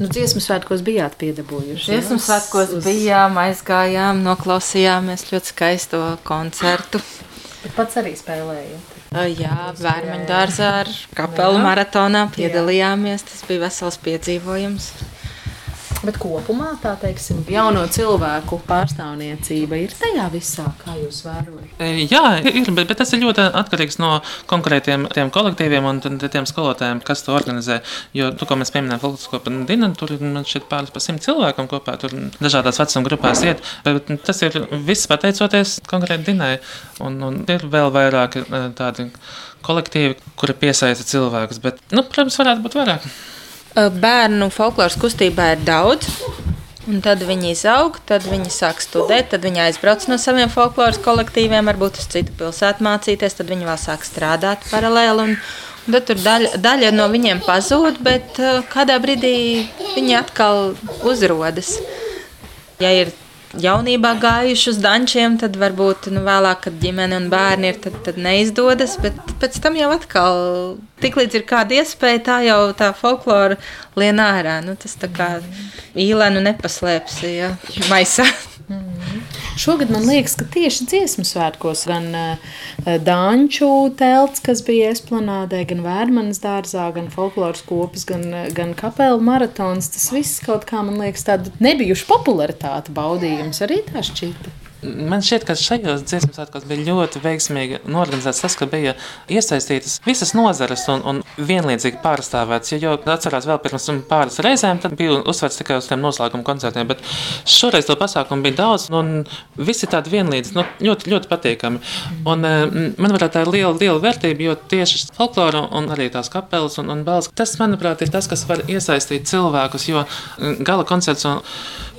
Nu, dziesmu svētkos bijāt piedabūjuši. Dziesmu svētkos uz... bijām, aizgājām, noklausījāmies ļoti skaisto koncertu. Bet pats arī spēlējāt. Jā, Vērmaņu dārzā ar kapelu jā. maratonā piedalījāmies. Tas bija vesels piedzīvojums. Bet kopumā tā teiksim, jauno cilvēku pārstāvniecība ir tajā visā, kā jūs vērojat? Jā, ir, bet, bet tas ir ļoti atkarīgs no konkrētiem kolektīviem un tiem skolotājiem, kas to organizē. Jo, tu, ko mēs pieminējām, Falks kopā Dina, tur ir šeit pāris pa simt cilvēkiem kopā, tur dažādās vecuma grupās iet, bet tas ir viss pateicoties konkrēti Dinai. Un, un ir vēl vairāk tādi kolektīvi, kuri piesaista cilvēkus, bet, nu, protams, varētu būt vairāk. Bērnu folkloras kustībā ir daudz. Un tad viņi izaug, tad viņi sāk studēt, tad viņi aizbrauc no saviem folkloras kolektīviem, varbūt uz citu pilsētu mācīties, tad viņi vēl sāk strādāt paralēli. Un, un tad tur daļa, daļa no viņiem pazūd, bet kādā brīdī viņi atkal uzrodas. Ja ir jaunībā gājuši uz dančiem, tad varbūt nu, vēlāk, kad ģimene un bērni ir, tad, tad neizdodas. Bet pēc tam jau atkal, tiklīdz ir kāda iespēja, tā jau tā folklora lien ārā. Nu, tas tā kā īlēnu nepaslēpsi ja, maisā. Šogad man liekas, ka tieši dziesmu svētkos gan uh, Dāņu telts, kas bija esplanādē, gan Vērmanas dārzā, gan folkloras kopas, gan, gan kapela maratons, tas viss kaut kā man liekas tāda nebijuši popularitāte baudījums arī tā šķita. Man šķiet, ka šajos dziesmu svētkos bija ļoti veiksmīgi norganizēts tas, ka bija iesaistītas visas nozares un, un vienlīdzīgi pārstāvēts. Jo, jo atcerās vēl pirms pāris reizēm, tad bija uzsvērts tikai uz tiem noslēguma koncertiem, bet šoreiz to pasākumu bija daudz un visi tādi vienlīdz, nu, ļoti, ļoti patīkami. Un, man varētu tā ir liela, liela vērtība, jo tieši folklora un arī tās kapelas un, un balss, tas, manuprāt, ir tas, kas var iesaistīt cilvēkus, jo gala koncerts un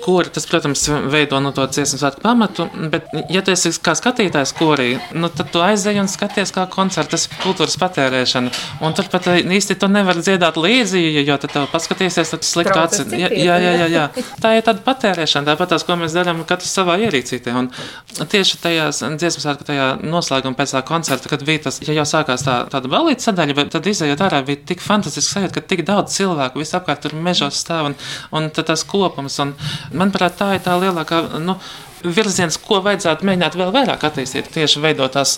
kuri, tas, protams, veido no to dziesmu svētku pamatu, bet, ja tu esi kā skatītājs korī, nu, tad tu aizej un skaties kā koncerts, tas ir kultūras patērēšana, un tur pat īsti tu nevar dziedāt līdzi, jo tad tev paskatīsies, tad slikti acis. Jā, jā, jā, jā, tā ir tāda patērēšana, tāpat tās, ko mēs darām katrs savā ierīcītē, un tieši tajās dziesmu svētku tajā noslēguma pēc tā koncerta, kad bija tas, ja jau sākās tā, tāda balīta sadaļa, bet tad izējot ārā bija tik fantastiski sajūta, ka tik daudz cilvēku visapkārt tur mežos stāv un, un tas kopums, un Manuprāt, tā ir tā lielākā. Nu, virziens, ko vajadzētu mēģināt vēl vairāk attīstīt, tieši veidot tās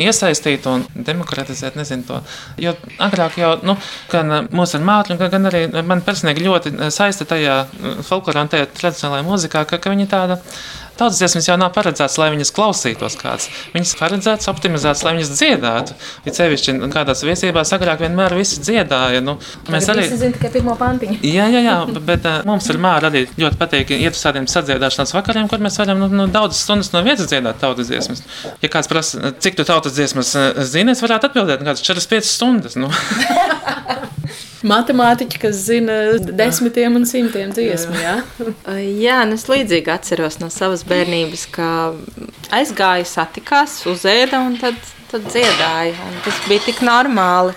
iesaistīt un demokratizēt, nezinu to. Jo agrāk jau, nu, gan mūsu ar mātļu, gan, gan arī man personīgi ļoti saista tajā tajā tradicionālajā mūzikā, ka, ka viņi tāda Tautas dziesmas jau nav paredzētas, lai viņas klausītos kāds. Viņas paredzētas, optimizētas, lai viņas dziedātu. Ja sevišķi kādās viesībās agrāk vienmēr visi dziedāja. Nu, mēs arī zinām tikai pirmo pantiņu. [LAUGHS] Jā, jā, jā bet uh, mums ar māru arī ļoti patīk iet uz tādiem sadziedāšanas vakariem, kur mēs varam nu, nu, daudzas stundas no vietas dziedāt tautas dziesmas. Ja kāds prasa, cik tu tautas dziesmas zini, es varētu atbildēt, kādas 4-5 stundas. Nu. [LAUGHS] Matemātiķi, kas zina desmitiem un simtiem dziesmu. Jā, jā nu es līdzīgi atceros no savas bērnības, ka aizgāja, satikās, uzēda un tad, tad dziedāja. Un tas bija tik normāli.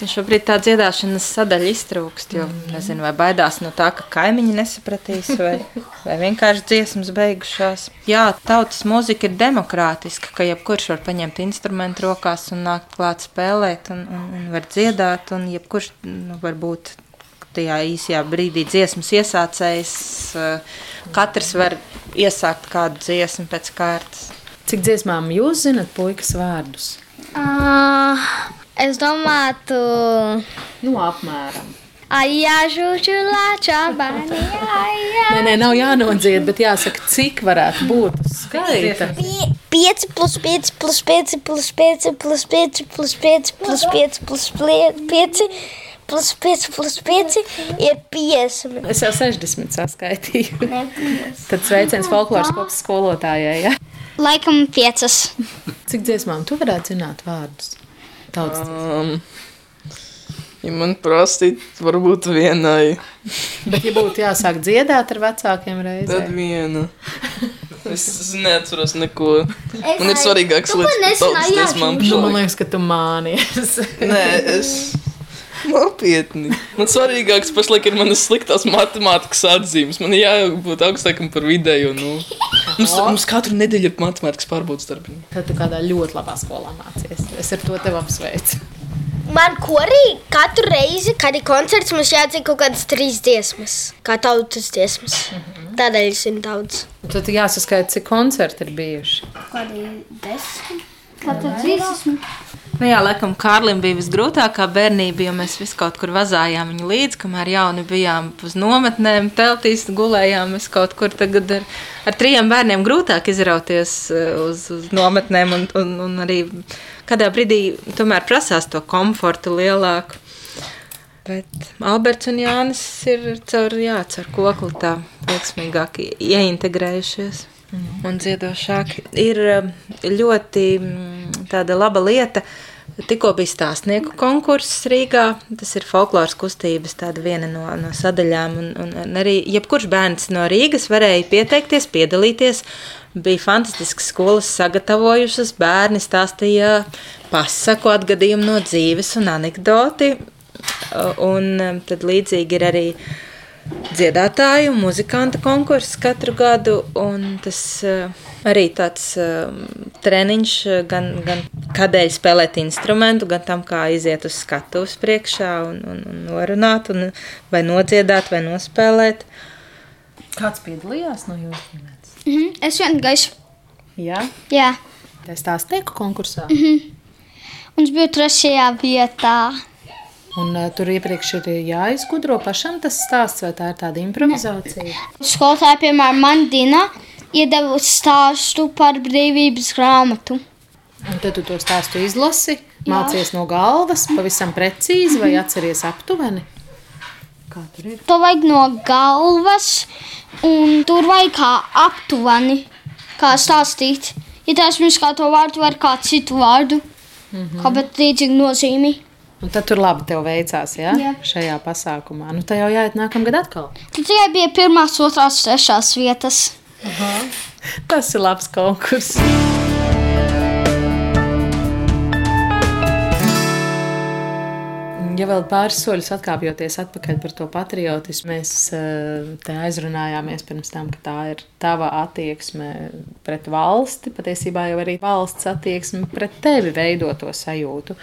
Nu, šobrīd tā dziedāšanas sadaļa iztrūkst, jo nezinu, vai baidās no tā, ka kaimiņi nesapratīs, vai, [LAUGHS] vai vienkārši dziesmas beigušās. Jā, tautas mūzika ir demokrātiska, ka jebkurš var paņemt instrumentu rokās un nākt klāt spēlēt un, un, un var dziedāt, un jebkurš nu, var būt tajā īsajā brīdī dziesmas iesācējs. Eh, katrs var iesākt kādu dziesmu pēc kārtas. Cik dziesmām jūs zinat puikas vārdus? Uh, Es domāju, nu, apmēram. Aijā, žūžu, lāčā, bērni, aijā. Nē, nē, nav jānodzied, bet jāsaka, cik varētu būt skaita. 5 plus 5 plus 5 plus 5 plus 5 plus 5 plus 5 plus 5 plus 5 plus 5 ir 50. Es jau 60 saskaitīju. Tad sveiciens folkloras kopas skolotājai, ja? Laikam 5. Cik dziesmām tu varētu zināt vārdus? Tautas um, ja man prasīt, varbūt vienai. Bet, ja būtu jāsāk dziedāt ar vecākiem reizēm, tad viena. Es neatceros neko. Man ir svarīgāks lietas, kas man pašai. Nu, man liekas, ka tu mānies. Nē, es nopietni. Man svarīgāks pašlaik ir manas sliktās matemātikas atzīmes. Man ir jābūt augstākam par vidēju. Nu. Mums, mums katru nedēļu ir matemātikas pārbaudas darbi. Tad tu kādā ļoti labā skolā mācies. Es ar to tevi apsveicu. Man korī katru reizi, kad ir koncerts, mums jāatzīst kaut kādas trīs dziesmas, kā tautas dziesmas. Mm -hmm. Tādēļ es zinu daudz. Tad jāsaskaita, cik koncerti ir bijuši. Kādi desmit? Katru trīsdesmit. Nu jā, laikam, Kārlim bija visgrūtākā bērnība, jo mēs visu kaut kur vazājām viņu līdzi, kamēr jauni bijām uz nometnēm, teltīs gulējām. Mēs kaut kur tagad ar, ar trijiem bērniem grūtāk izrauties eh, uz, uz nometnēm, un, un, un arī kādā brīdī tomēr prasās to komfortu lielāku. Bet Alberts un Jānis ir caur, jā, caur kokli tā veiksmīgāk ieintegrējušies un dziedošāk. Ir eh, ļoti mm, tāda laba lieta, uh, Tikko bija stāstnieku konkurss Rīgā. Tas ir folkloras kustības viena no, no sadaļām. Un, un, arī jebkurš bērns no Rīgas varēja pieteikties, piedalīties. Bija fantastisks skolas sagatavojušas. Bērni stāstīja pasaku atgadījumu no dzīves un anekdoti. Un tad līdzīgi ir arī dziedātāju, muzikantu konkurss katru gadu. Tas arī tāds treniņš gan, gan kādēļ spēlēt instrumentu, gan tam, kā iziet uz skatuves priekšā un, un, un norunāt, un, vai nodziedāt, vai nospēlēt. Kāds piedalījās no jūsu ģimenes? Mm -hmm. Es vien gaišu. Jā? Jā. Tā stāstnieku konkursā? Mm -hmm. Mums bija trešajā vietā. Un uh, tur iepriekš ir jāizgudro pašam tas stāsts, vai tā ir tāda improvizācija? Skolotāja, piemēram, man Dina, iedeva stāstu par brīvības grāmatu. Un tad tu to stāstu izlasi, mācies no galvas, pavisam precīzi vai atceries aptuveni? Kā tur ir? To vajag no galvas, un tur vajag kā aptuveni, kā stāstīt. Ja tas mums kā to vārdu var kā citu vārdu, mm -hmm. kā bet līdzīgi nozīmi. Un tad tur labi tev veicās, ja? Jā. Šajā pasākumā. Nu, tā jau jāiet nākamgad atkal. Tur tikai bija pirmās, otrās, trešās vietas. Tas ir labs konkurss. Ja vēl pāris soļus atkāpjoties atpakaļ par to patriotismu, mēs eh, te aizrunājāmies pirms tam, ka tā ir tava attieksme pret valsti. Patiesībā jau arī valsts attieksme pret tevi veido to sajūtu.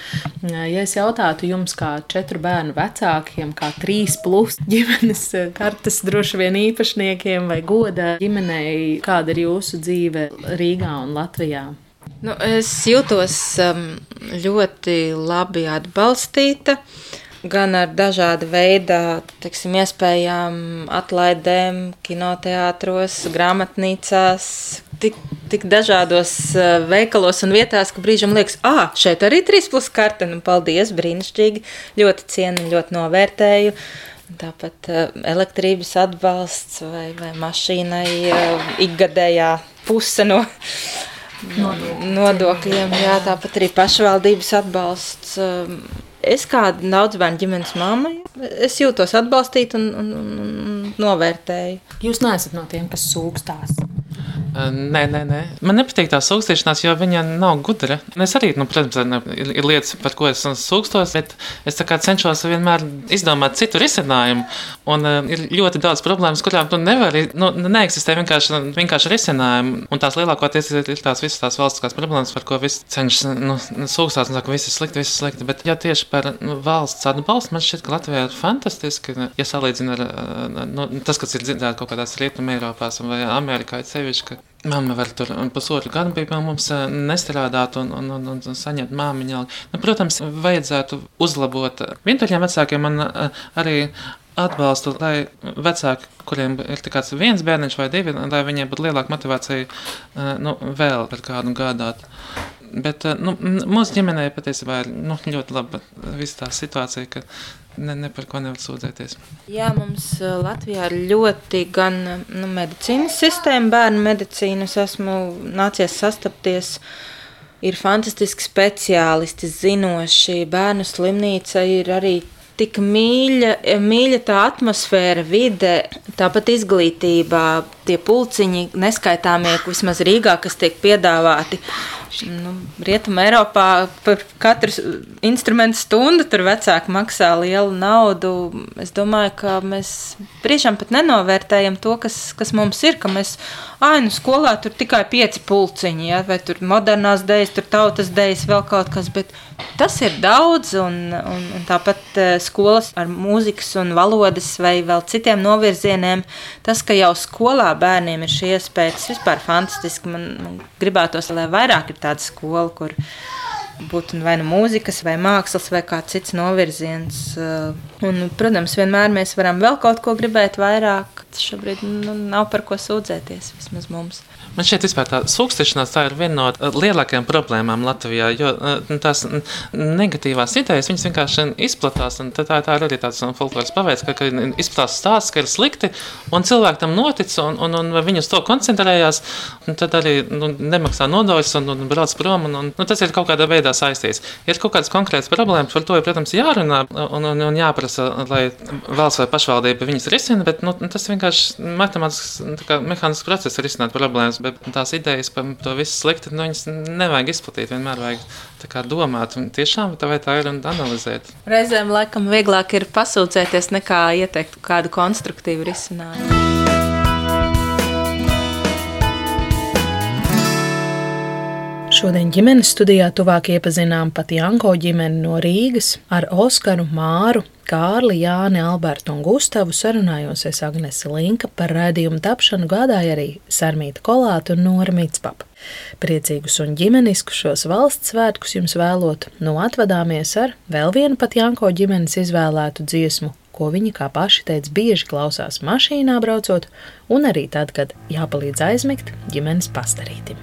Ja es jautātu jums, kā četru bērnu vecākiem, kā trīs plus ģimenes kartes droši vien īpašniekiem vai goda ģimenei, kāda ir jūsu dzīve Rīgā un Latvijā? Nu, es jūtos um, ļoti labi atbalstīta. Gan ar dažādu veidu teiksim, iespējām, atlaidēm, kinoteātros, grāmatnīcās, tik, tik dažādos uh, veikalos un vietās, ka brīžam liekas, ah, šeit arī trīs plus karte. Nu, paldies, brīnišķīgi. Ļoti cienu, ļoti novērtēju. Tāpat uh, elektrības atbalsts vai, vai mašīnai uh, ikgadējā puse no nodokļiem, jā, tāpat arī pašvaldības atbalsts. Um, Es kā daudzbērnu ģimenes mamma, es jūtos atbalstīta un, un, un, un novērtēju. Jūs neesat no tiem, kas sūkstās. Nē, nē, nē. Man nepatīk tā sūkstošanās, jo viņa nav gudra. Es arī, nu, protams, ir, ir lietas, par ko es sūkstos, bet es cenšos vienmēr izdomāt citu risinājumu. Un uh, ir ļoti daudz problēmas, kurām tu nevari, nu, neeksistē vienkārši, vienkārši risinājumu. Un tās lielākoties ir, ir tās visas tās valstiskās problēmas, par ko visi cenšas nu, sūkstās un saka, viss ir slikti, viss ir slikti. Bet, ja tieši par nu, valsts atbalstu, man šķiet, ka Latvijā ir fantastiski, ja salīdzina ar nu, tas, kas ir dzirdēts kaut kādās rietumē Eiropās vai Amerikā, sevišķi, Māma var tur pusotru gadu bija pie mums nestrādāt un, un, un, un saņemt māmiņu. Nu, protams, vajadzētu uzlabot. Vientuļiem vecākiem man arī atbalstu, lai vecāki, kuriem ir tikai viens bērniņš vai divi, lai viņiem būtu lielāka motivācija nu, vēl par kādu gādāt. Bet nu, mūsu ģimenē patiesībā ir nu, ļoti laba visa tā situācija, ka ne, ne par ko nevar sūdzēties. Jā, mums Latvijā ir ļoti gan nu, medicīnas sistēma, bērnu medicīnu. Es esmu nācies sastapties. Ir fantastiski speciālisti, zinoši. Bērnu slimnīca ir arī tik mīļa, mīļa tā atmosfēra, vide, tāpat izglītībā, tie pulciņi, neskaitāmie, vismaz Rīgā, kas tiek piedāvāti. Nu, Rietumē Eiropā par katru instrumentu stundu tur vecāki maksā lielu naudu. Es domāju, ka mēs brīžām pat nenovērtējam to, kas, kas mums ir. Ka mēs, ah, nu skolā tur tikai pieci pulciņi, ja, vai tur modernās dēļas, tur tautas dēļas, vēl kaut kas. Bet tas ir daudz, un, un, un tāpat eh, skolas ar mūzikas un valodas vai vēl citiem novirzieniem. Tas, ka jau skolā bērniem ir šī iespēja, tas vispār fantastiski. Man, man gribētos, lai vairāk ir tāda skola, kur būtu vai nu mūzikas, vai mākslas, vai kāds cits novirziens. Un, protams, vienmēr mēs varam vēl kaut ko gribēt vairāk. Šobrīd nu, nav par ko sūdzēties, vismaz mums. Man šķiet, vispār tā sūkstošanās tā ir viena no eh, lielākajām problēmām Latvijā. Jo eh, tās negatīvās idejas vienkārši izplatās. Tā, tā ir arī tāds folkloras paveids, ka, ka izplatās stāsts, ka ir slikti, un cilvēki tam notic, un, un, un viņi uz to koncentrējās. Tad arī nu, nemaksā nodokļus un, un brauc prom. Un, un, nu, tas ir kaut kādā veidā saistīts. Ir kaut kādas konkrētas problēmas, par to, protams, jārunā un, un, un jāprasa, lai valsts vai pašvaldība viņas risina, bet nu, tas vienkārši matemātisks mehānisks process ir risināt problēmas bet tās idejas par to visu sliktu, nu, viņas nevajag izplatīt. Vienmēr vajag domāt, un tiešām tā vai tā ir un analizēt. Reizēm laikam vieglāk ir pasūdzēties nekā ieteikt kādu konstruktīvu risinājumu. Šodien ģimenes studijā tuvāk iepazinām pat Janko ģimeni no Rīgas ar Oskaru, Māru, Kārli, Jāni, Albertu un Gustavu sarunājosies Agnese Linka par raidījumu tapšanu gādāja arī Sarmīta Kolāta un Nora Mitspapa. Priecīgus un ģimeniskus šos valsts svētkus jums vēlot, nu atvadāmies ar vēl vienu pat Janko ģimenes izvēlētu dziesmu ko viņi, kā paši teica, bieži klausās mašīnā braucot, un arī tad, kad jāpalīdz aizmigt ģimenes pastarītim.